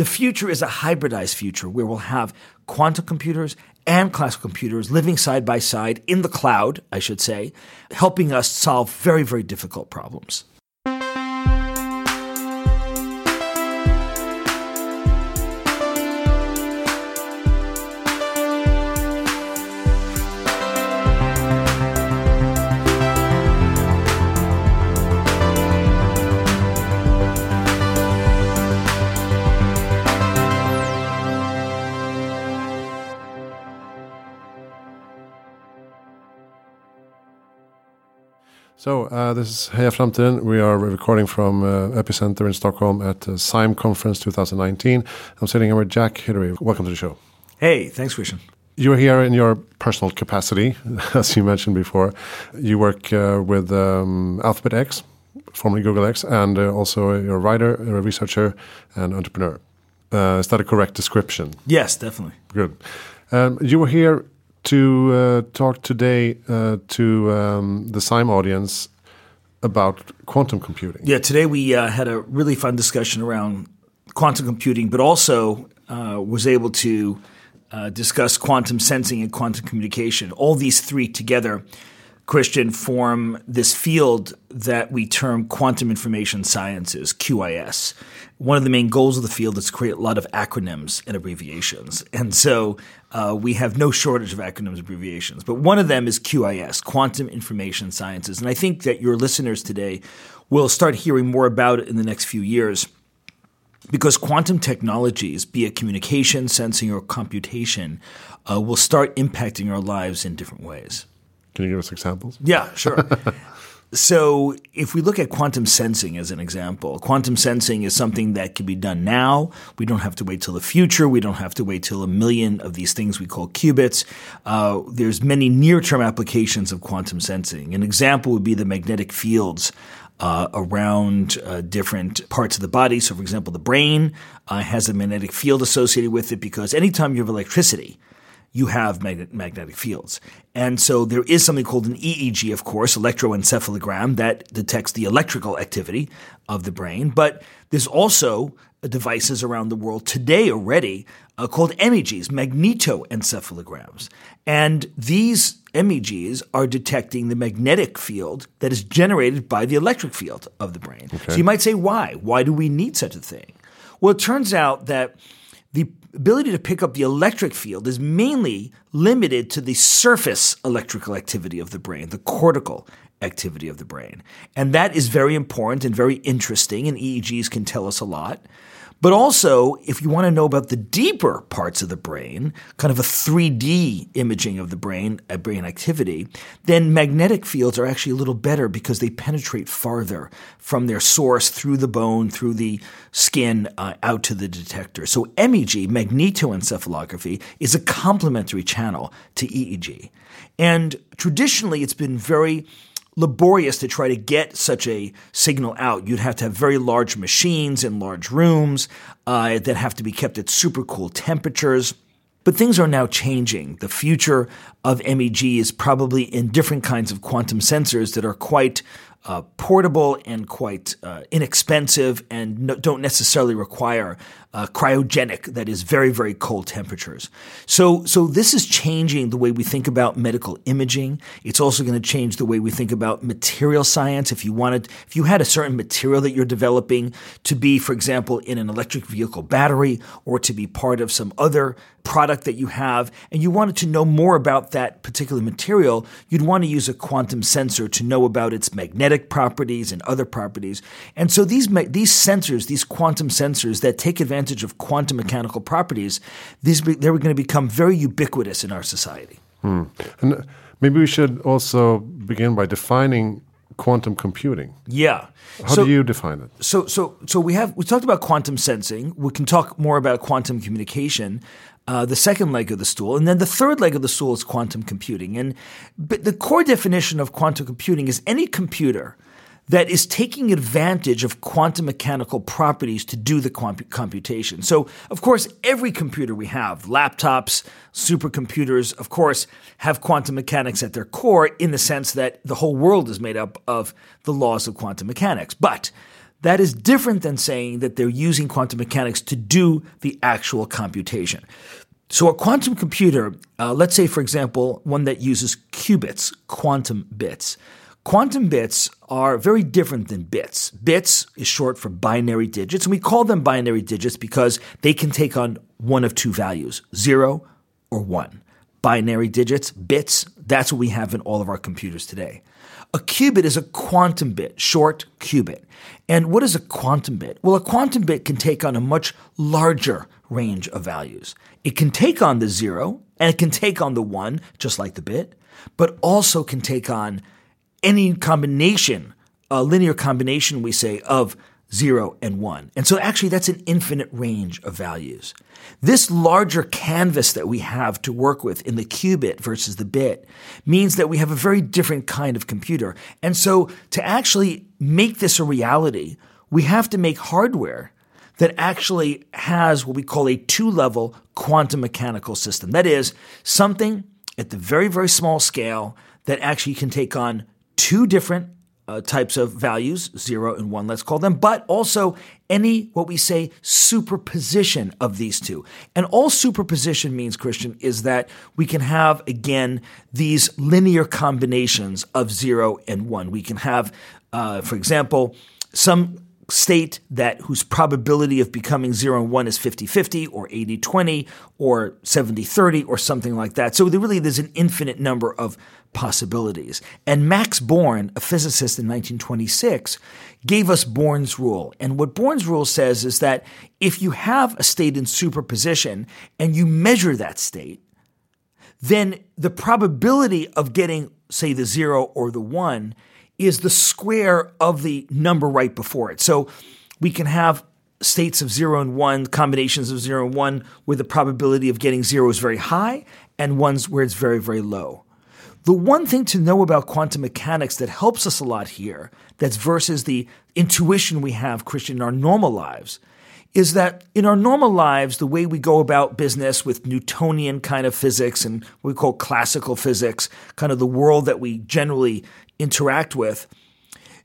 The future is a hybridized future where we'll have quantum computers and classical computers living side by side in the cloud, I should say, helping us solve very, very difficult problems. So uh, this is Heja Framtiden. We are recording from uh, Epicenter in Stockholm at uh, SIME Conference 2019. I'm sitting here with Jack Hidary. Welcome to the show. Hey, thanks, Christian. You're here in your personal capacity, as you mentioned before. You work uh, with um, Alphabet X, formerly Google X, and uh, also you're a writer, a researcher, and entrepreneur. Uh, is that a correct description? Yes, definitely. Good. Um, you were here to uh, talk today uh, to um, the SIME audience about quantum computing. Yeah, today we uh, had a really fun discussion around quantum computing, but also was able to discuss quantum sensing and quantum communication. All these three together, Christian, form this field that we term quantum information sciences, QIS one of the main goals of the field is to create a lot of acronyms and abbreviations. And so uh, we have no shortage of acronyms and abbreviations. But one of them is QIS, Quantum Information Sciences. And I think that your listeners today will start hearing more about it in the next few years because quantum technologies, be it communication, sensing, or computation, uh, will start impacting our lives in different ways. Can you give us examples? Yeah, sure. So, if we look at quantum sensing as an example, quantum sensing is something that can be done now. We don't have to wait till the future. We don't have to wait till a million of these things we call qubits. Uh, there's many near-term applications of quantum sensing. An example would be the magnetic fields uh, around uh, different parts of the body. So, for example, the brain uh, has a magnetic field associated with it because anytime you have electricity, you have magnetic fields. And so there is something called an EEG, of course, electroencephalogram, that detects the electrical activity of the brain. But there's also devices around the world today already uh, called MEGs, magnetoencephalograms. And these MEGs are detecting the magnetic field that is generated by the electric field of the brain. Okay. So you might say, why? Why do we need such a thing? Well, it turns out that the ability to pick up the electric field is mainly limited to the surface electrical activity of the brain, the cortical activity of the brain. And that is very important and very interesting, and EEGs can tell us a lot. But also, if you want to know about the deeper parts of the brain, kind of a 3D imaging of the brain, a brain activity, then magnetic fields are actually a little better because they penetrate farther from their source through the bone, through the skin, uh, out to the detector. So MEG, magnetoencephalography, is a complementary channel to EEG. And traditionally, it's been very laborious to try to get such a signal out. You'd have to have very large machines in large rooms uh, that have to be kept at super cool temperatures. But things are now changing. The future of MEG is probably in different kinds of quantum sensors that are quite uh, portable and quite uh, inexpensive and no, don't necessarily require uh, cryogenic, that is, very, very cold temperatures. So, so this is changing the way we think about medical imaging. It's also going to change the way we think about material science. If you wanted, if you had a certain material that you're developing to be, for example, in an electric vehicle battery or to be part of some other product that you have, and you wanted to know more about that particular material, you'd want to use a quantum sensor to know about its magnetic properties and other properties. And so these, these sensors, these quantum sensors that take advantage advantage of quantum mechanical properties, these they're going to become very ubiquitous in our society. Hmm. And maybe we should also begin by defining quantum computing. Yeah. How so, do you define it? So so so we have we talked about quantum sensing. We can talk more about quantum communication. Uh, the second leg of the stool, and then the third leg of the stool is quantum computing. And but the core definition of quantum computing is any computer that is taking advantage of quantum mechanical properties to do the computation. So, of course, every computer we have, laptops, supercomputers, of course, have quantum mechanics at their core in the sense that the whole world is made up of the laws of quantum mechanics. But that is different than saying that they're using quantum mechanics to do the actual computation. So, a quantum computer, uh, let's say, for example, one that uses qubits, quantum bits. Quantum bits are very different than bits. Bits is short for binary digits, and we call them binary digits because they can take on one of two values zero or one. Binary digits, bits, that's what we have in all of our computers today. A qubit is a quantum bit, short qubit. And what is a quantum bit? Well, a quantum bit can take on a much larger range of values. It can take on the zero and it can take on the one, just like the bit, but also can take on any combination, a linear combination, we say, of zero and one. And so actually that's an infinite range of values. This larger canvas that we have to work with in the qubit versus the bit means that we have a very different kind of computer. And so to actually make this a reality, we have to make hardware that actually has what we call a two level quantum mechanical system. That is, something at the very, very small scale that actually can take on two different uh, types of values, zero and one, let's call them, but also any, what we say, superposition of these two. And all superposition means, Christian, is that we can have, again, these linear combinations of zero and one. We can have, uh, for example, some state that whose probability of becoming 0 and 1 is 50-50 or 80-20 or 70-30 or something like that. So there really there's an infinite number of possibilities. And Max Born, a physicist in 1926, gave us Born's rule. And what Born's rule says is that if you have a state in superposition and you measure that state, then the probability of getting, say, the zero or the one is the square of the number right before it. So we can have states of zero and one, combinations of zero and one, where the probability of getting zero is very high, and ones where it's very, very low. The one thing to know about quantum mechanics that helps us a lot here, that's versus the intuition we have, Christian, in our normal lives, is that in our normal lives, the way we go about business with Newtonian kind of physics and what we call classical physics, kind of the world that we generally interact with,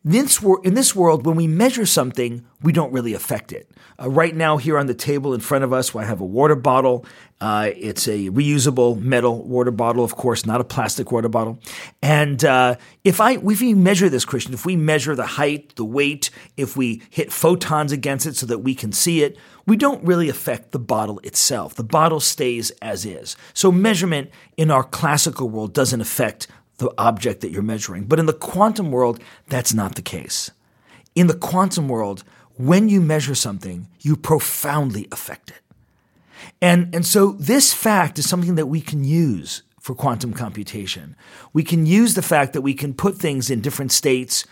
this in this world, when we measure something, we don't really affect it. Uh, right now, here on the table in front of us, I have a water bottle. Uh, it's a reusable metal water bottle, of course, not a plastic water bottle. And uh, if I, if we measure this, Christian, if we measure the height, the weight, if we hit photons against it so that we can see it, we don't really affect the bottle itself. The bottle stays as is. So measurement in our classical world doesn't affect the object that you're measuring. But in the quantum world, that's not the case. In the quantum world, when you measure something, you profoundly affect it. And, and so this fact is something that we can use for quantum computation. We can use the fact that we can put things in different states,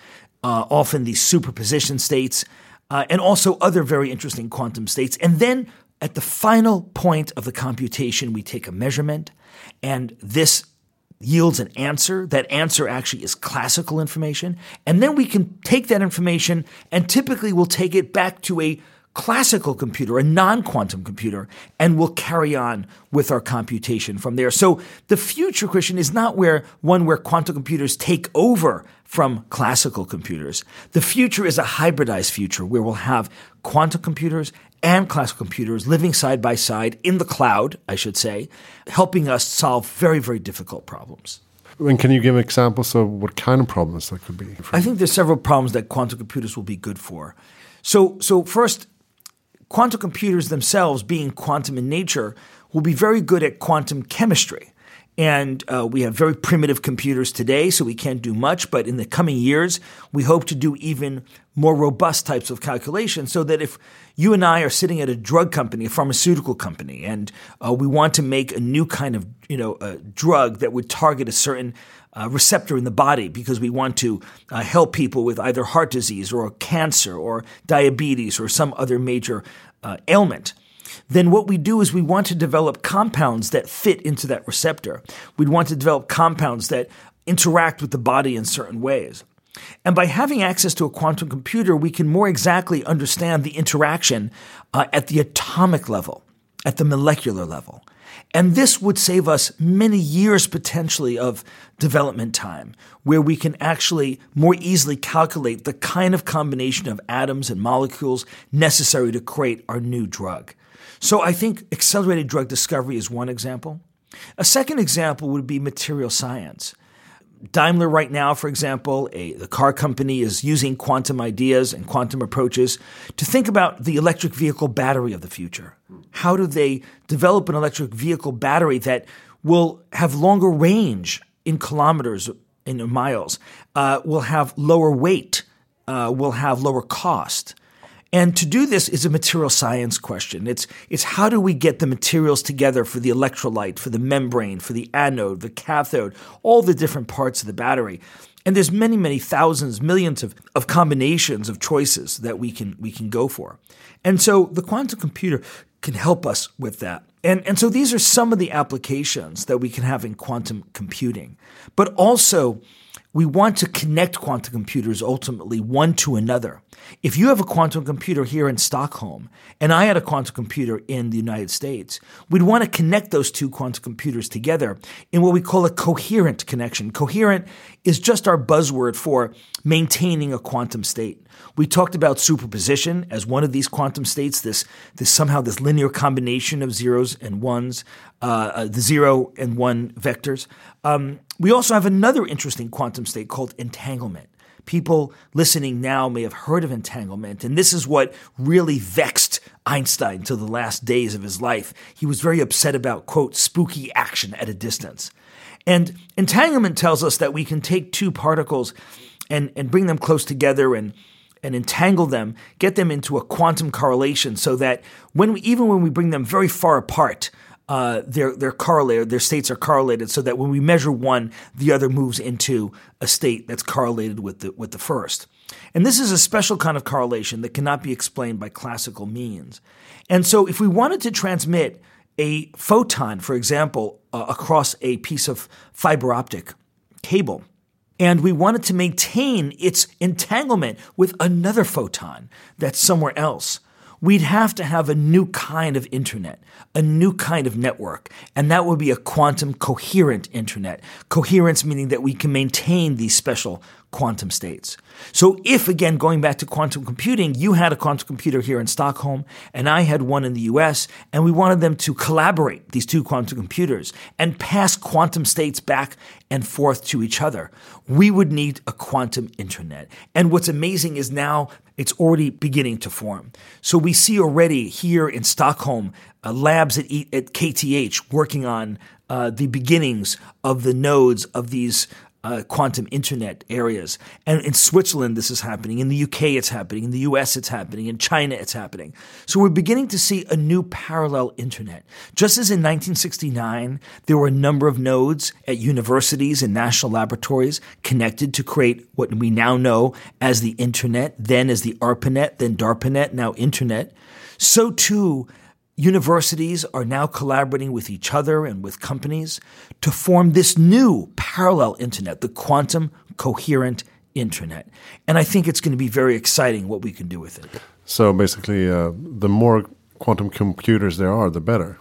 uh, often these superposition states, uh, and also other very interesting quantum states. And then at the final point of the computation, we take a measurement, and this yields an answer. That answer actually is classical information. And then we can take that information and typically we'll take it back to a classical computer, a non quantum computer, and we'll carry on with our computation from there. So the future, Christian, is not where one where quantum computers take over from classical computers. The future is a hybridized future where we'll have quantum computers and classical computers living side by side in the cloud, I should say, helping us solve very, very difficult problems. And can you give examples of what kind of problems that could be? I think there's several problems that quantum computers will be good for. So, so first, quantum computers themselves, being quantum in nature, will be very good at quantum chemistry. And uh, we have very primitive computers today, so we can't do much. But in the coming years, we hope to do even more robust types of calculations so that if you and I are sitting at a drug company, a pharmaceutical company, and uh, we want to make a new kind of you know drug that would target a certain uh, receptor in the body because we want to uh, help people with either heart disease or cancer or diabetes or some other major uh, ailment then what we do is we want to develop compounds that fit into that receptor. We'd want to develop compounds that interact with the body in certain ways. And by having access to a quantum computer, we can more exactly understand the interaction uh, at the atomic level. at the molecular level. And this would save us many years potentially of development time, where we can actually more easily calculate the kind of combination of atoms and molecules necessary to create our new drug. So I think accelerated drug discovery is one example. A second example would be material science. Daimler, right now, for example, a, the car company is using quantum ideas and quantum approaches to think about the electric vehicle battery of the future. How do they develop an electric vehicle battery that will have longer range in kilometers, in miles, uh, will have lower weight, uh, will have lower cost? And to do this is a material science question. It's, it's how do we get the materials together for the electrolyte, for the membrane, for the anode, the cathode, all the different parts of the battery. And there's many, many thousands, millions of, of combinations of choices that we can, we can go for. And so the quantum computer can help us with that. And, and so these are some of the applications that we can have in quantum computing. But also, we want to connect quantum computers ultimately one to another. If you have a quantum computer here in Stockholm and I had a quantum computer in the United States, we'd want to connect those two quantum computers together in what we call a coherent connection. Coherent is just our buzzword for maintaining a quantum state. We talked about superposition as one of these quantum states, this, this somehow this linear combination of zeros and ones, uh, uh, the zero and one vectors. Um, we also have another interesting quantum state called entanglement. People listening now may have heard of entanglement, and this is what really vexed Einstein till the last days of his life. He was very upset about, quote, spooky action at a distance. And entanglement tells us that we can take two particles and, and bring them close together and, and entangle them, get them into a quantum correlation so that when we, even when we bring them very far apart, uh, they're they're correlated. Their states are correlated, so that when we measure one, the other moves into a state that's correlated with the with the first. And this is a special kind of correlation that cannot be explained by classical means. And so, if we wanted to transmit a photon, for example, uh, across a piece of fiber optic cable, and we wanted to maintain its entanglement with another photon that's somewhere else, we'd have to have a new kind of internet, a new kind of network, and that would be a quantum coherent internet. Coherence meaning that we can maintain these special quantum states. So, if again, going back to quantum computing, you had a quantum computer here in Stockholm and I had one in the US, and we wanted them to collaborate, these two quantum computers, and pass quantum states back and forth to each other, we would need a quantum internet. And what's amazing is now it's already beginning to form. So, we see already here in Stockholm uh, labs at, e- at KTH working on uh, the beginnings of the nodes of these uh, quantum internet areas. And in Switzerland, this is happening. In the UK, it's happening. In the US, it's happening. In China, it's happening. So we're beginning to see a new parallel internet. Just as in 1969, there were a number of nodes at universities and national laboratories connected to create what we now know as the internet, then as the ARPANET, then DARPANET, now internet. So too, Universities are now collaborating with each other and with companies to form this new parallel internet, the quantum coherent internet. And I think it's going to be very exciting what we can do with it. So basically, uh, the more quantum computers there are, the better.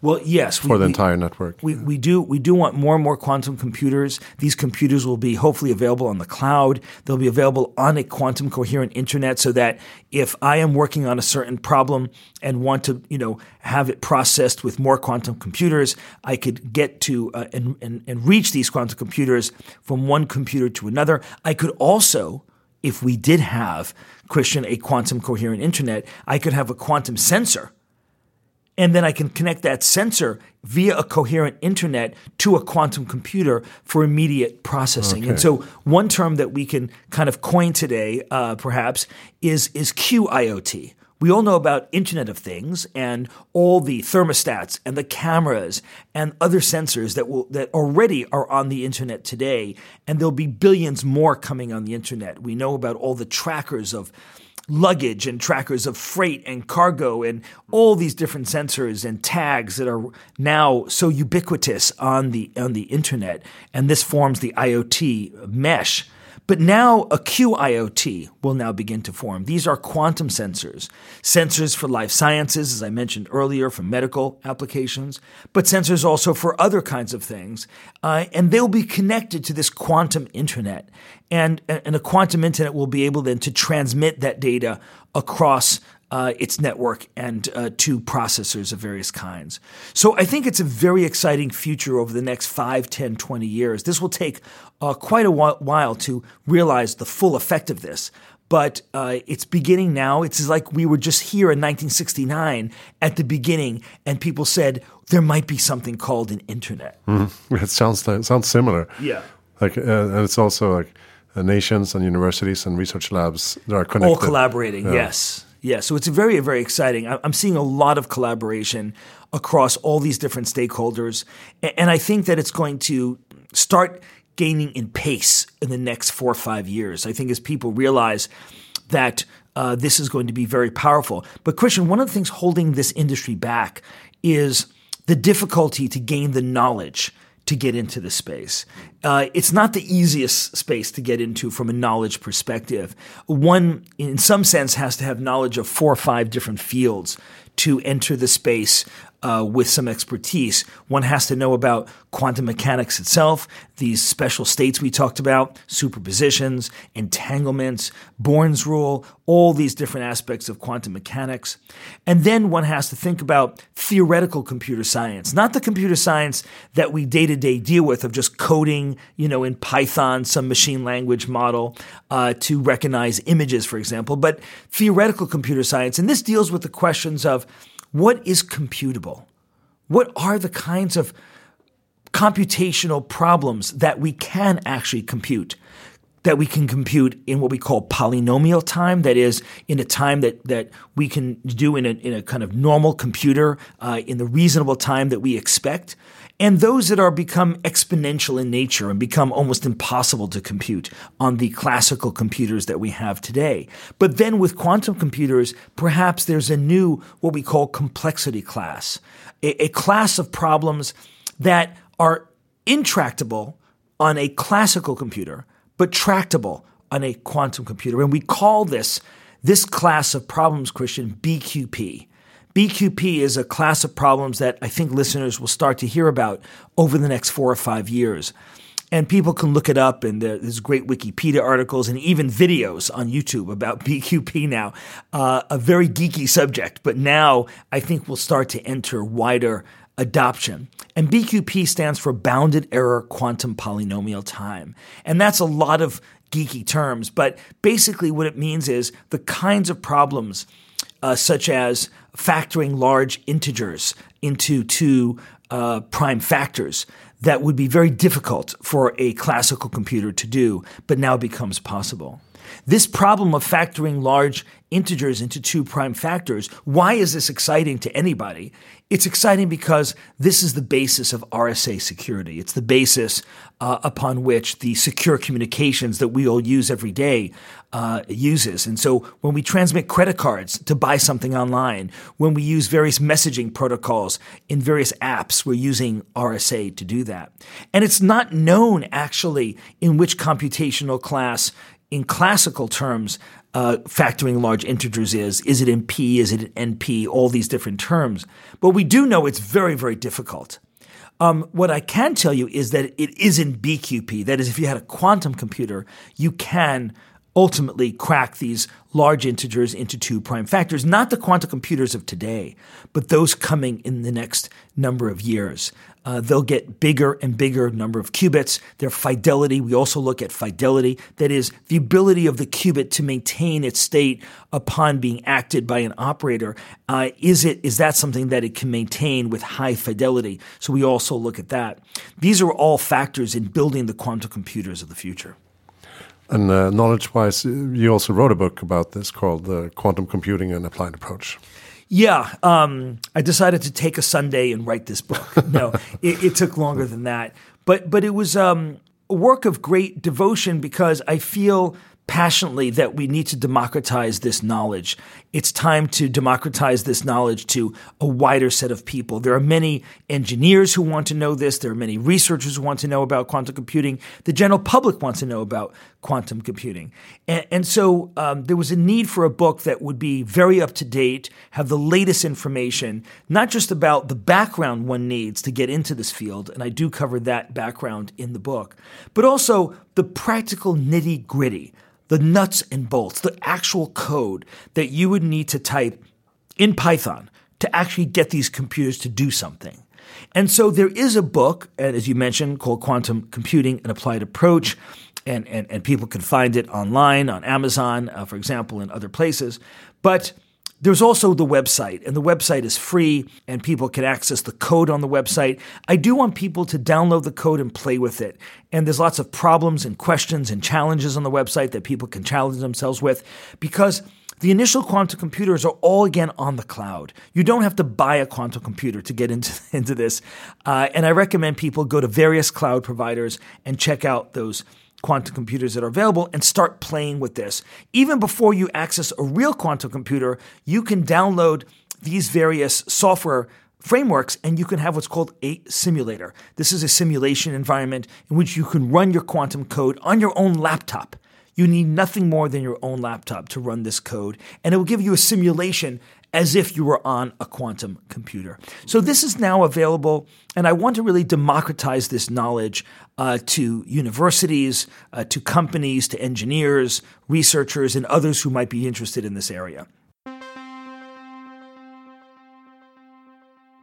Well, yes, for we, the entire network. We, we do we do want more and more quantum computers. These computers will be hopefully available on the cloud. They'll be available on a quantum coherent internet, so that if I am working on a certain problem and want to you know have it processed with more quantum computers, I could get to uh, and, and and reach these quantum computers from one computer to another. I could also if we did have, Christian, a quantum coherent internet, I could have a quantum sensor and then I can connect that sensor via a coherent internet to a quantum computer for immediate processing. Okay. And so, one term that we can kind of coin today, uh, perhaps, is is QIoT. We all know about Internet of Things and all the thermostats and the cameras and other sensors that will that already are on the internet today, and there'll be billions more coming on the internet. We know about all the trackers of luggage and trackers of freight and cargo and all these different sensors and tags that are now so ubiquitous on the on the internet. And this forms the IoT mesh But now a QIoT will now begin to form. These are quantum sensors, sensors for life sciences, as I mentioned earlier, for medical applications, but sensors also for other kinds of things. Uh, and they'll be connected to this quantum internet. And, and a quantum internet will be able then to transmit that data across uh, its network and uh, to processors of various kinds. So I think it's a very exciting future over the next 5, 10, 20 years. This will take uh, quite a while to realize the full effect of this. But uh, it's beginning now. It's like we were just here in 1969 at the beginning, and people said there might be something called an internet. Mm. It sounds it sounds similar. Yeah, like uh, and it's also like uh, nations and universities and research labs that are connected. All collaborating. Yeah. Yes. Yeah, so it's very, very exciting. I'm seeing a lot of collaboration across all these different stakeholders. And I think that it's going to start gaining in pace in the next four or five years. I think as people realize that uh, this is going to be very powerful. But, Christian, one of the things holding this industry back is the difficulty to gain the knowledge to get into the space. Uh, it's not the easiest space to get into from a knowledge perspective. One, in some sense, has to have knowledge of four or five different fields to enter the space uh, with some expertise. One has to know about quantum mechanics itself, these special states we talked about, superpositions, entanglements, Born's rule, all these different aspects of quantum mechanics. And then one has to think about theoretical computer science, not the computer science that we day to day deal with of just coding, you know, in Python, some machine language model uh, to recognize images, for example, but theoretical computer science. And this deals with the questions of what is computable? What are the kinds of computational problems that we can actually compute? That we can compute in what we call polynomial time, that is, in a time that, that we can do in a, in a kind of normal computer uh, in the reasonable time that we expect and those that are become exponential in nature and become almost impossible to compute on the classical computers that we have today. But then with quantum computers, perhaps there's a new, what we call complexity class, a, a class of problems that are intractable on a classical computer, but tractable on a quantum computer. And we call this, this class of problems, Christian, BQP. BQP is a class of problems that I think listeners will start to hear about over the next four or five years. And people can look it up, and there's great Wikipedia articles and even videos on YouTube about BQP now. Uh, a very geeky subject, but now I think we'll start to enter wider adoption. And BQP stands for Bounded Error Quantum Polynomial Time. And that's a lot of geeky terms, but basically what it means is the kinds of problems uh, such as factoring large integers into two uh, prime factors that would be very difficult for a classical computer to do, but now becomes possible. This problem of factoring large integers into two prime factors, why is this exciting to anybody? It's exciting because this is the basis of RSA security. It's the basis uh, upon which the secure communications that we all use every day uh, uses. And so when we transmit credit cards to buy something online, when we use various messaging protocols in various apps, we're using RSA to do that. And it's not known actually in which computational class in classical terms, uh, factoring large integers is. Is it in P? Is it in NP? All these different terms. But we do know it's very, very difficult. Um, what I can tell you is that it is in BQP. That is, if you had a quantum computer, you can ultimately crack these large integers into two prime factors, not the quantum computers of today, but those coming in the next number of years. Uh, they'll get bigger and bigger number of qubits. Their fidelity, we also look at fidelity, that is the ability of the qubit to maintain its state upon being acted by an operator. Uh, is it is that something that it can maintain with high fidelity? So we also look at that. These are all factors in building the quantum computers of the future. And uh, knowledge wise, you also wrote a book about this called The Quantum Computing An Applied Approach. Yeah, um, I decided to take a Sunday and write this book. No, it, it, took longer than that, but but it was um, a work of great devotion because I feel passionately that we need to democratize this knowledge. It's time to democratize this knowledge to a wider set of people. There are many engineers who want to know this. There are many researchers who want to know about quantum computing. The general public wants to know about quantum computing. And, and so um, there was a need for a book that would be very up to date, have the latest information, not just about the background one needs to get into this field, and I do cover that background in the book, but also the practical nitty gritty, the nuts and bolts, the actual code that you would need to type in Python to actually get these computers to do something. And so there is a book, as you mentioned, called Quantum Computing An Applied Approach and, and, and people can find it online on Amazon, uh, for example, and other places. But there's also the website, and the website is free, and people can access the code on the website. I do want people to download the code and play with it. And there's lots of problems and questions and challenges on the website that people can challenge themselves with because the initial quantum computers are all again on the cloud. You don't have to buy a quantum computer to get into, into this. Uh, and I recommend people go to various cloud providers and check out those quantum computers that are available and start playing with this. Even before you access a real quantum computer, you can download these various software frameworks and you can have what's called a simulator. This is a simulation environment in which you can run your quantum code on your own laptop. You need nothing more than your own laptop to run this code, and it will give you a simulation as if you were on a quantum computer. So this is now available, and I want to really democratize this knowledge uh, to universities, uh, to companies, to engineers, researchers, and others who might be interested in this area.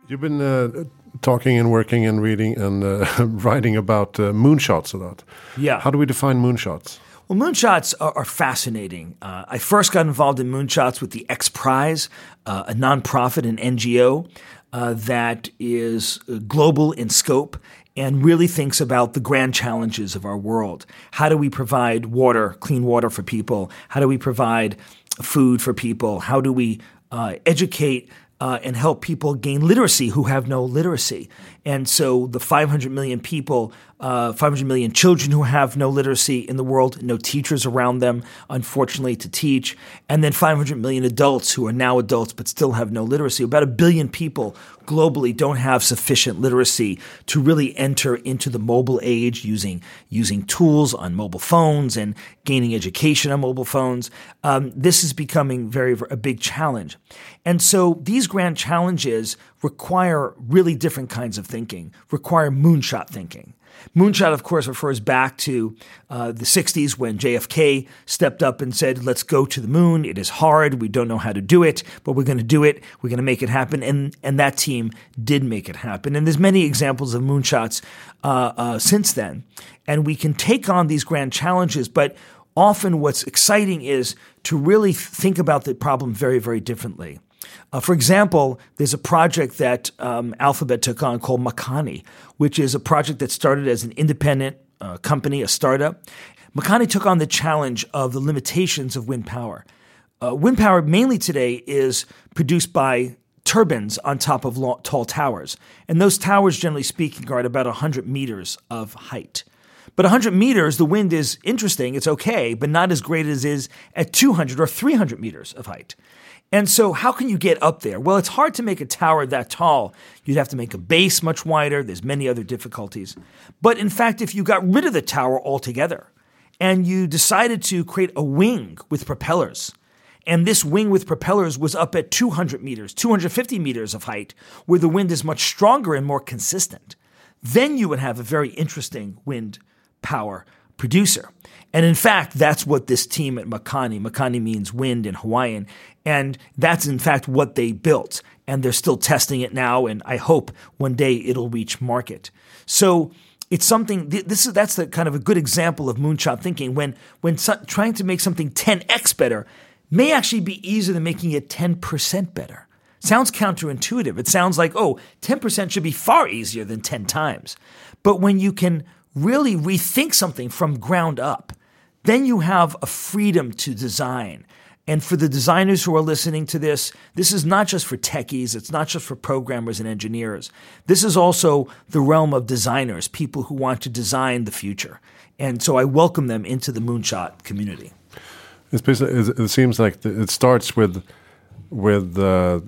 You've been uh, talking and working and reading and uh, writing about uh, moonshots a lot. Yeah. How do we define moonshots? Well, moonshots are, are fascinating. Uh, I first got involved in moonshots with the X Prize, uh, a nonprofit, an NGO uh, that is uh, global in scope and really thinks about the grand challenges of our world. How do we provide water, clean water for people? How do we provide food for people? How do we uh, educate uh, and help people gain literacy who have no literacy. And so the 500 million people, uh, 500 million children who have no literacy in the world, no teachers around them, unfortunately, to teach, and then 500 million adults who are now adults but still have no literacy. About a billion people globally don't have sufficient literacy to really enter into the mobile age using using tools on mobile phones and gaining education on mobile phones. Um, this is becoming very a big challenge, and so these grand challenges require really different kinds of thinking, require moonshot thinking. Moonshot, of course, refers back to uh, the 60s when JFK stepped up and said, Let's go to the moon. It is hard. We don't know how to do it, but we're going to do it. We're going to make it happen. And, and that team did make it happen. And there's many examples of moonshots uh, uh, since then. And we can take on these grand challenges, but often what's exciting is to really think about the problem very, very differently. Uh, for example, there's a project that um, Alphabet took on called Makani, which is a project that started as an independent uh, company, a startup. Makani took on the challenge of the limitations of wind power. Uh, wind power mainly today is produced by turbines on top of tall towers. And those towers, generally speaking, are at about 100 meters of height. But 100 meters, the wind is interesting, it's okay, but not as great as it is at 200 or 300 meters of height. And so, how can you get up there? Well, it's hard to make a tower that tall. You'd have to make a base much wider. There's many other difficulties. But in fact, if you got rid of the tower altogether and you decided to create a wing with propellers, and this wing with propellers was up at 200 meters, 250 meters of height, where the wind is much stronger and more consistent, then you would have a very interesting wind power producer. And in fact, that's what this team at Makani, Makani means wind in Hawaiian, and that's in fact what they built. And they're still testing it now, and I hope one day it'll reach market. So it's something. This is that's the kind of a good example of moonshot thinking. When when so, trying to make something 10x better may actually be easier than making it 10% better. Sounds counterintuitive. It sounds like oh, 10% should be far easier than 10 times. But when you can really rethink something from ground up, then you have a freedom to design. And for the designers who are listening to this, this is not just for techies, it's not just for programmers and engineers. This is also the realm of designers, people who want to design the future. And so I welcome them into the moonshot community. It's it seems like it starts with with the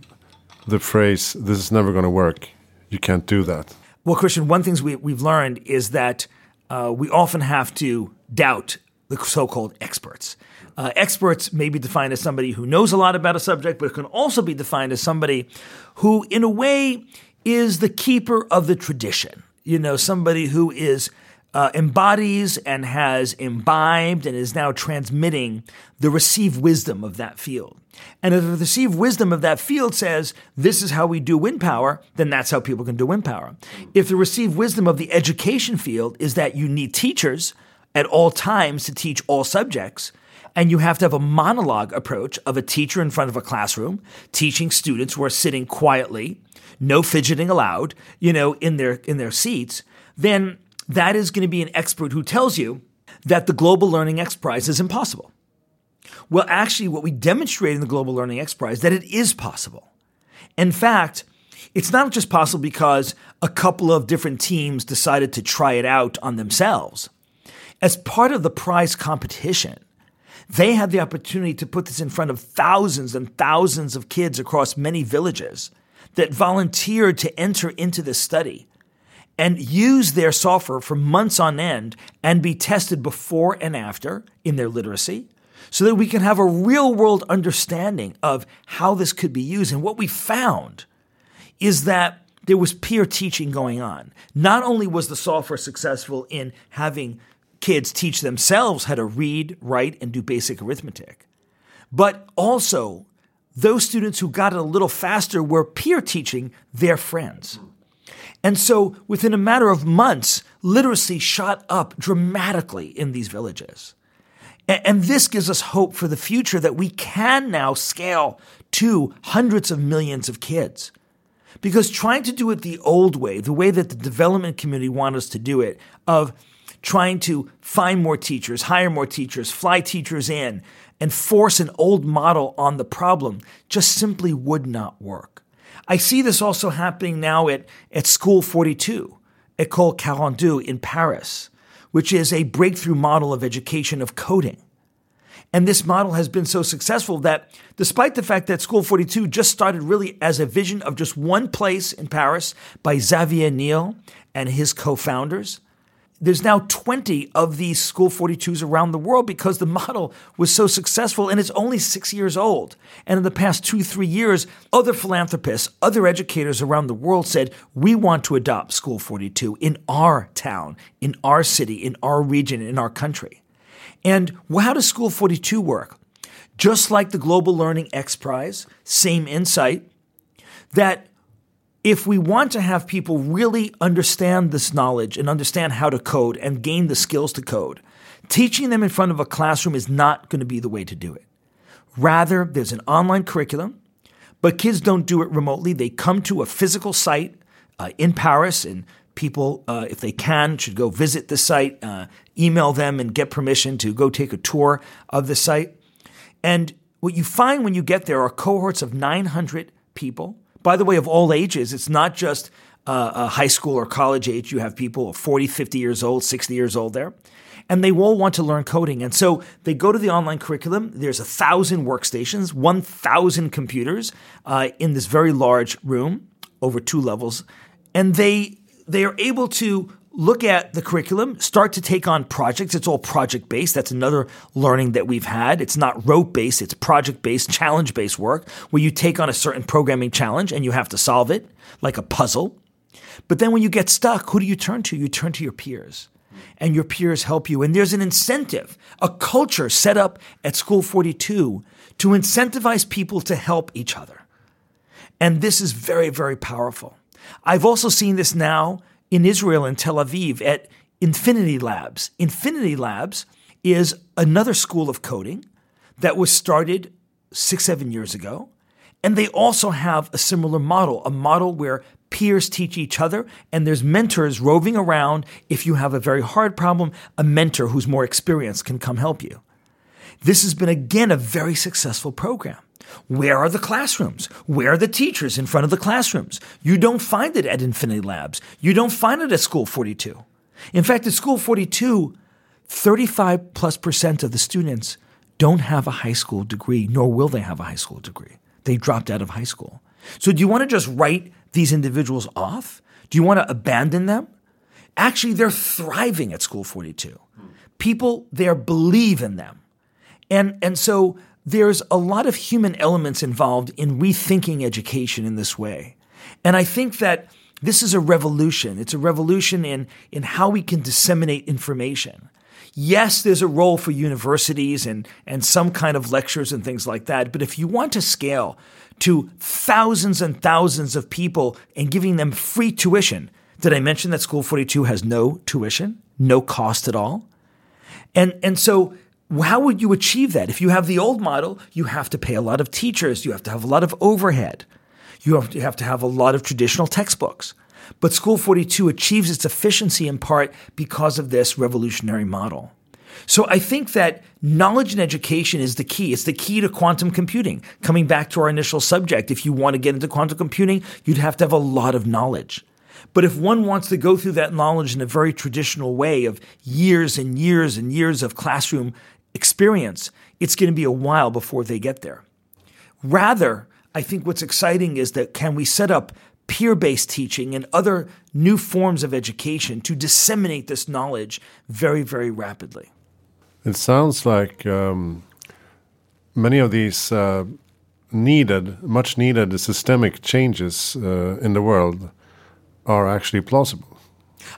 the phrase "This is never going to work." You can't do that. Well, Christian, one thing we, we've learned is that uh, we often have to doubt the so called experts. Uh, experts may be defined as somebody who knows a lot about a subject, but it can also be defined as somebody who, in a way, is the keeper of the tradition. You know, somebody who is uh, embodies and has imbibed and is now transmitting the received wisdom of that field. And if the received wisdom of that field says, this is how we do wind power, then that's how people can do wind power. If the received wisdom of the education field is that you need teachers at all times to teach all subjects, and you have to have a monologue approach of a teacher in front of a classroom teaching students who are sitting quietly, no fidgeting allowed, you know, in their in their seats, then that is going to be an expert who tells you that the Global Learning X Prize is impossible. Well, actually, what we demonstrate in the Global Learning X Prize that it is possible. In fact, it's not just possible because a couple of different teams decided to try it out on themselves. As part of the prize competition, they had the opportunity to put this in front of thousands and thousands of kids across many villages that volunteered to enter into this study and use their software for months on end and be tested before and after in their literacy so that we can have a real world understanding of how this could be used. And what we found is that there was peer teaching going on. Not only was the software successful in having kids teach themselves how to read, write, and do basic arithmetic, but also those students who got it a little faster were peer teaching their friends. And so within a matter of months, literacy shot up dramatically in these villages. And this gives us hope for the future that we can now scale to hundreds of millions of kids. Because trying to do it the old way, the way that the development community want us to do it, of trying to find more teachers, hire more teachers, fly teachers in, and force an old model on the problem, just simply would not work. I see this also happening now at, at School 42, École 42 in Paris, which is a breakthrough model of education of coding. And this model has been so successful that despite the fact that School 42 just started really as a vision of just one place in Paris by Xavier Niel and his co-founders, there's now 20 of these School 42s around the world because the model was so successful and it's only six years old. And in the past two, three years, other philanthropists, other educators around the world said, we want to adopt School 42 in our town, in our city, in our region, in our country. And how does School 42 work? Just like the Global Learning X Prize, same insight, that if we want to have people really understand this knowledge and understand how to code and gain the skills to code, teaching them in front of a classroom is not going to be the way to do it. Rather, there's an online curriculum, but kids don't do it remotely. They come to a physical site uh, in Paris, and people, uh, if they can, should go visit the site, uh, email them, and get permission to go take a tour of the site. And what you find when you get there are cohorts of 900 people by the way, of all ages. It's not just uh, a high school or college age. You have people 40, 50 years old, 60 years old there. And they all want to learn coding. And so they go to the online curriculum. There's a thousand workstations, 1,000 computers uh, in this very large room over two levels. And they, they are able to look at the curriculum, start to take on projects. It's all project based. That's another learning that we've had. It's not rote based, it's project based, challenge based work where you take on a certain programming challenge and you have to solve it like a puzzle. But then when you get stuck, who do you turn to? You turn to your peers. And your peers help you. And there's an incentive, a culture set up at School 42 to incentivize people to help each other. And this is very, very powerful. I've also seen this now in Israel in Tel Aviv at Infinity Labs. Infinity Labs is another school of coding that was started six, seven years ago. And they also have a similar model, a model where peers teach each other and there's mentors roving around. If you have a very hard problem, a mentor who's more experienced can come help you. This has been again a very successful program. Where are the classrooms? Where are the teachers in front of the classrooms? You don't find it at Infinity Labs. You don't find it at School 42. In fact, at School 42, 35 plus percent of the students don't have a high school degree, nor will they have a high school degree. They dropped out of high school. So do you want to just write these individuals off? Do you want to abandon them? Actually, they're thriving at School 42 people there believe in them. And, and so there's a lot of human elements involved in rethinking education in this way. And I think that this is a revolution. It's a revolution in, in how we can disseminate information. Yes, there's a role for universities and, and some kind of lectures and things like that. But if you want to scale to thousands and thousands of people and giving them free tuition, did I mention that School 42 has no tuition, no cost at all? And, and so how would you achieve that? If you have the old model, you have to pay a lot of teachers, you have to have a lot of overhead. You have, to have to have a lot of traditional textbooks. But School 42 achieves its efficiency in part because of this revolutionary model. So I think that knowledge and education is the key. It's the key to quantum computing. Coming back to our initial subject, if you want to get into quantum computing, you'd have to have a lot of knowledge. But if one wants to go through that knowledge in a very traditional way of years and years and years of classroom experience, it's going to be a while before they get there. Rather, I think what's exciting is that can we set up peer based teaching and other new forms of education to disseminate this knowledge very, very rapidly? It sounds like um, many of these uh, needed, much needed systemic changes uh, in the world are actually plausible.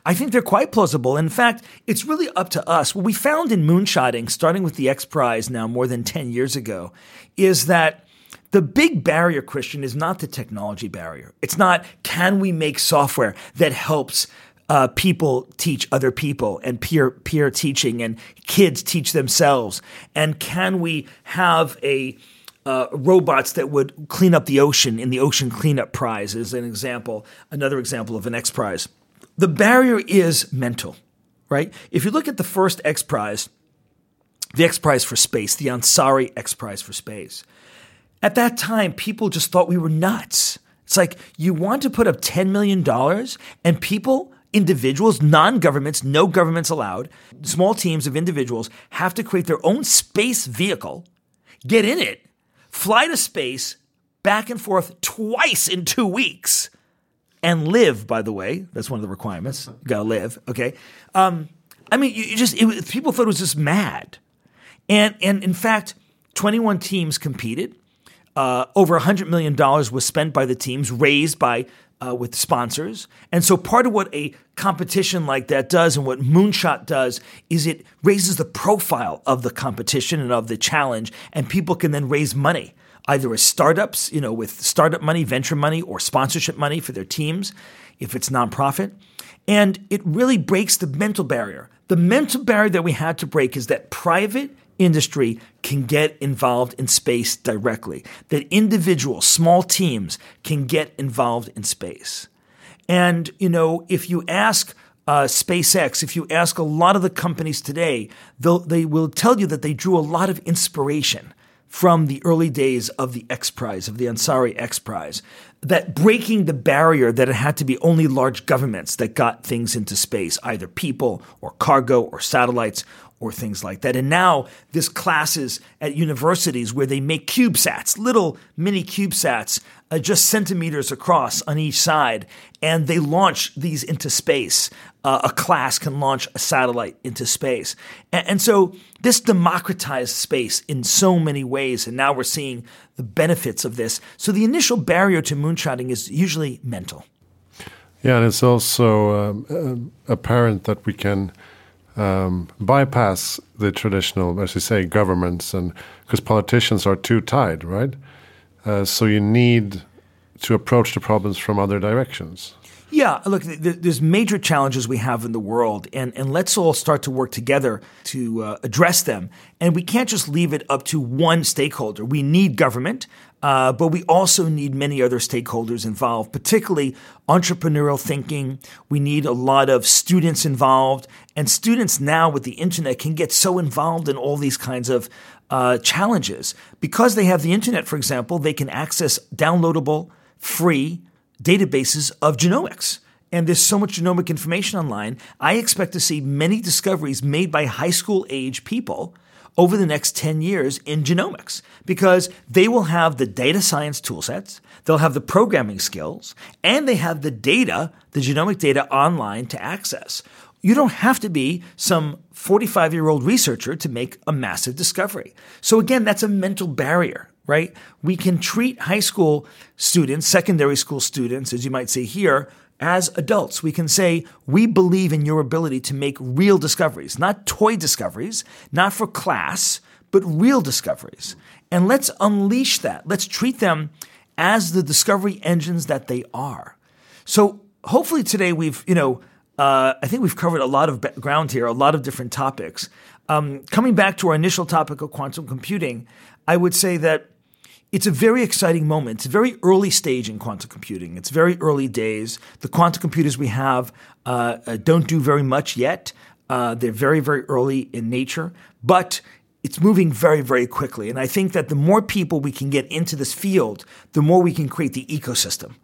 I think they're quite plausible. In fact, it's really up to us. What we found in moonshotting, starting with the X Prize now more than 10 years ago, is that the big barrier, Christian, is not the technology barrier. It's not can we make software that helps uh, people teach other people and peer peer teaching and kids teach themselves, and can we have a uh, robots that would clean up the ocean in the Ocean Cleanup Prize is an example, another example of an X Prize. The barrier is mental, right? If you look at the first X Prize, the X Prize for Space, the Ansari X Prize for Space, at that time, people just thought we were nuts. It's like you want to put up $10 million and people, individuals, non governments, no governments allowed, small teams of individuals have to create their own space vehicle, get in it, fly to space, back and forth twice in two weeks, and live, by the way. That's one of the requirements. You gotta live, okay? Um, I mean, you just, it, people thought it was just mad. And, and in fact, 21 teams competed. Uh, over $100 million was spent by the teams, raised by uh, with sponsors. And so part of what a competition like that does and what Moonshot does is it raises the profile of the competition and of the challenge, and people can then raise money. Either as startups, you know, with startup money, venture money, or sponsorship money for their teams, if it's nonprofit. And it really breaks the mental barrier. The mental barrier that we had to break is that private industry can get involved in space directly, that individuals, small teams can get involved in space. And, you know, if you ask uh, SpaceX, if you ask a lot of the companies today, they will tell you that they drew a lot of inspiration from the early days of the X Prize, of the Ansari X Prize, that breaking the barrier that it had to be only large governments that got things into space, either people or cargo or satellites or things like that. And now this classes at universities where they make CubeSats, little mini CubeSats, uh, just centimeters across on each side, and they launch these into space. Uh, a class can launch a satellite into space. And, and so this democratized space in so many ways, and now we're seeing the benefits of this. So the initial barrier to moonshotting is usually mental. Yeah, and it's also um, uh, apparent that we can um, bypass the traditional, as you say, governments, and because politicians are too tied, right? Uh, so you need to approach the problems from other directions. Yeah, look, there's major challenges we have in the world, and, and let's all start to work together to uh, address them. And we can't just leave it up to one stakeholder. We need government, uh, but we also need many other stakeholders involved, particularly entrepreneurial thinking. We need a lot of students involved, and students now with the internet can get so involved in all these kinds of uh, challenges. Because they have the internet, for example, they can access downloadable, free, databases of genomics. And there's so much genomic information online. I expect to see many discoveries made by high school age people over the next 10 years in genomics because they will have the data science toolsets, they'll have the programming skills, and they have the data, the genomic data online to access. you don't have to be some 45 year old researcher to make a massive discovery. So again, that's a mental barrier, right? We can treat high school students, secondary school students, as you might say here, as adults. We can say, we believe in your ability to make real discoveries, not toy discoveries, not for class, but real discoveries. And let's unleash that. Let's treat them as the discovery engines that they are. So hopefully today we've, you know, uh, I think we've covered a lot of ground here, a lot of different topics. Um, coming back to our initial topic of quantum computing, I would say that it's a very exciting moment. It's a very early stage in quantum computing. It's very early days. The quantum computers we have uh, uh don't do very much yet. Uh, they're very, very early in nature, but it's moving very, very quickly. And I think that the more people we can get into this field, the more we can create the ecosystem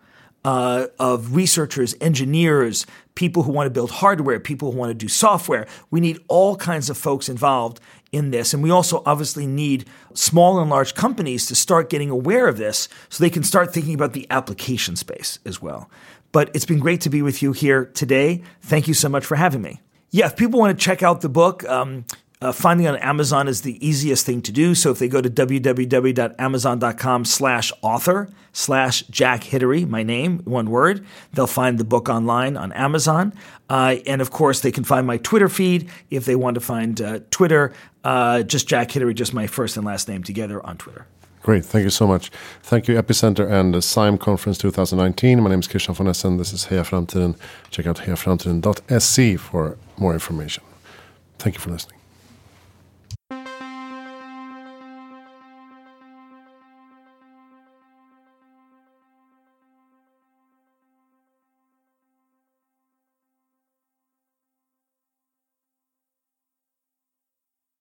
uh, of researchers, engineers, people who want to build hardware, people who want to do software. We need all kinds of folks involved in this. And we also obviously need small and large companies to start getting aware of this so they can start thinking about the application space as well. But it's been great to be with you here today. Thank you so much for having me. Yeah, if people want to check out the book, um, uh, finding on Amazon is the easiest thing to do. So if they go to www.amazon.com slash author slash Jack Hidary, my name, one word, they'll find the book online on Amazon. Uh, and of course, they can find my Twitter feed if they want to find uh, Twitter, uh, just Jack Hidary, just my first and last name together on Twitter. Great, thank you so much. Thank you, Epicenter and the SIME Conference 2019. My name is Christian von Essen. This is Heja Framtiden. Check out hejaframtiden.se for more information. Thank you for listening.